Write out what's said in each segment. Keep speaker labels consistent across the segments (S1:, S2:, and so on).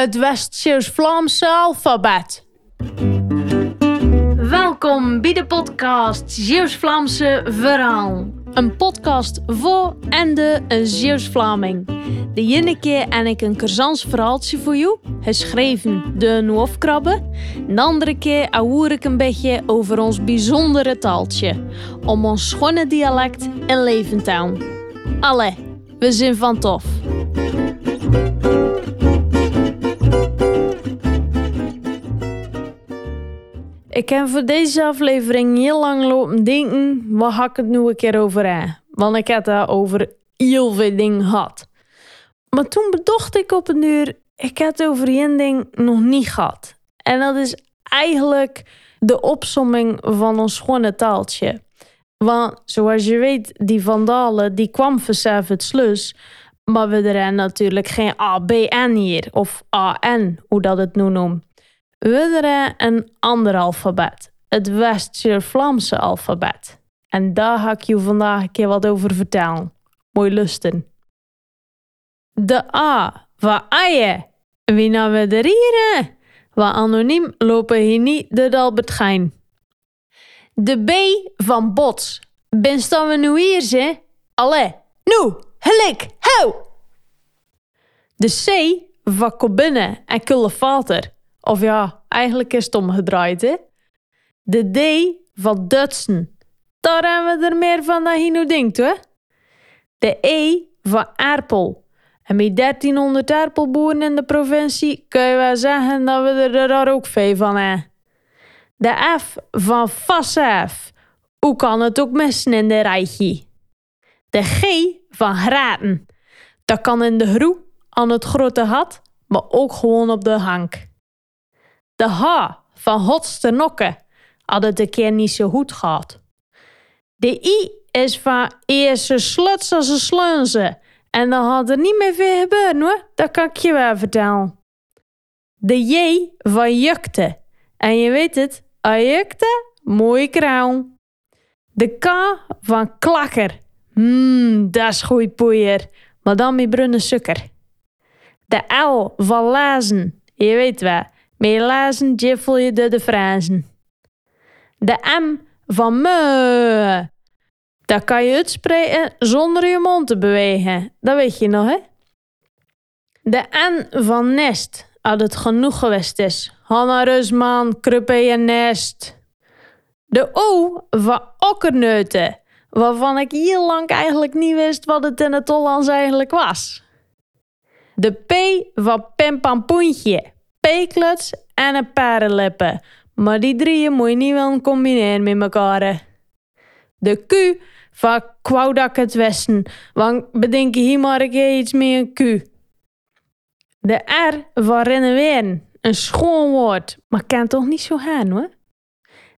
S1: het West-Zeeuws-Vlaamse alfabet. Welkom bij de podcast Zeeuws-Vlaamse Verhaal. Een podcast voor en de een Zeeuws-Vlaming. De ene keer en ik een Kersans verhaaltje voor jou, geschreven de een hoofdkrabbe. De andere keer ahoer ik een beetje over ons bijzondere taaltje. Om ons schone dialect in leven te houden. Allee, we zijn van tof. Ik heb voor deze aflevering heel lang lopen denken, wat ga ik het nu een keer over hebben? Want ik heb daar over heel veel dingen gehad. Maar toen bedacht ik op een uur, ik heb het over één ding nog niet gehad. En dat is eigenlijk de opsomming van ons schone taaltje. Want zoals je weet, die vandalen, die kwam vanzelf het slus. Maar we hebben natuurlijk geen ABN hier, of AN, hoe dat het nu noemt. We hebben een ander alfabet, het West-Vlaamse alfabet. En daar ga ik je vandaag een keer wat over vertellen. Mooi lusten. De A van Aje. Wie nou we de rieren? Wat anoniem lopen hier niet de Albert Gein. De B van Bots. Ben staan we nu hier, ze? Allee, nu, helik, hou! De C van Kobinne en Kullevater. Of ja, eigenlijk is het omgedraaid, hè? De D van Dutsen. Daar hebben we er meer van dan je nu denkt, hoor. De E van Erpel. En met 1300 aardappelboeren in de provincie kun je wel zeggen dat we er daar ook veel van hebben. De F van Fassef. Hoe kan het ook missen in de rijtje? De G van Graten. Dat kan in de groe, aan het grote gat, maar ook gewoon op de hank. De H van Hotsternokken. Had het een keer niet zo goed gehad. De I is van eerste sluts als een slunze. En dan had er niet meer veel gebeuren dat kan ik je wel vertellen. De J van jukte. En je weet het, jukte, mooie krauw. De K van klakker. Mmm, dat is goed poeier. Maar dan met brunnen suiker. De L van lazen. Je weet wel, met lazen jiffel je de de. De M van me. Dat kan je uitspreken zonder je mond te bewegen. Dat weet je nog, hè? De N van nest, als het genoeg geweest is. Hanna Rusman, kruppe je nest. De O van okkerneuten, waarvan ik heel lang eigenlijk niet wist wat het in het Hollands eigenlijk was. De P van pimpampoentje, peekluts en een paardenlippen. Maar die drieën moet je niet wel combineren met elkaar. De Q van kwaudak het westen, want bedenk je hier maar een iets meer een Q. De R van renoveren, een schoon woord, maar kan toch niet zo gaan hoor.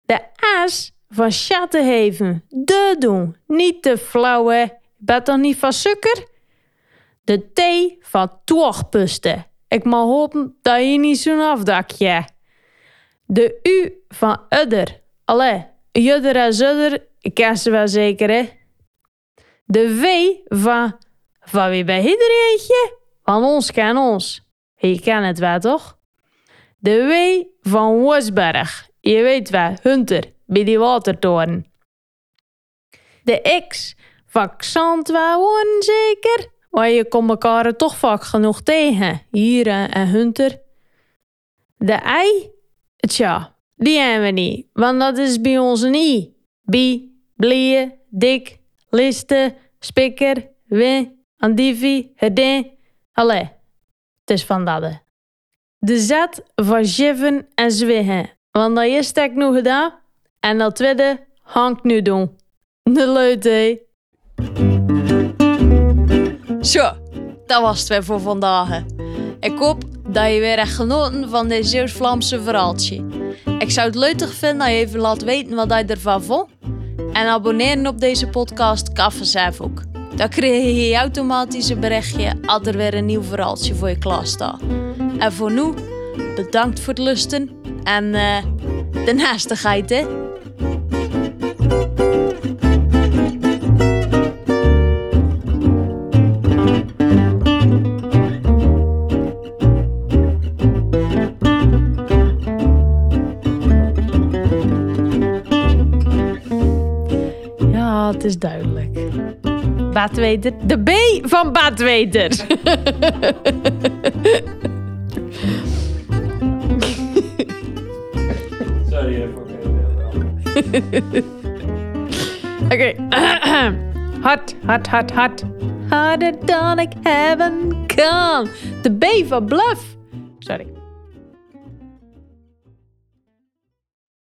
S1: De S van schattenheven, de doen, niet te flauwe, bent toch niet van suiker? De T van toogpusten, ik mag hopen dat je niet zo'n afdakje. De U van udder, allee, judder en zudder, ik ken ze wel zeker, hè? De V van... Van wie bij iedereen? Van ons ken ons. Je kent het wel, toch? De W van Wosberg. Je weet wel, Hunter, bij die watertoren. De X van Xantwa zeker? Maar je komt elkaar toch vaak genoeg tegen. Hier en Hunter. De I? Tja, die hebben we niet. Want dat is bij ons een I. Bi, blie, dik, liste, spikker, win, andivi, herdin. Allee, het is van dat. De zet van geven en zwigen. Want dat heb ik nu gedaan. En dat tweede hangt nu doen. De leute. Zo, dat was het weer voor vandaag. Ik hoop dat je weer echt genoten van dit Zeeuws-Vlaamse verhaaltje. Ik zou het leuk vinden dat je even laat weten wat je ervan vond. En abonneren op deze podcast vanzelf ook. Dan krijg je automatisch een berichtje als er weer een nieuw verhaaltje voor je klaar staat. En voor nu, bedankt voor het lusten en uh, de naastigheid hè. Ah, het is duidelijk. Baatweter. De B van Baatweter.
S2: Sorry voor
S1: Oké. hard, hard, hard, hard. Harder dan ik hebben kan. De B van Bluff. Sorry.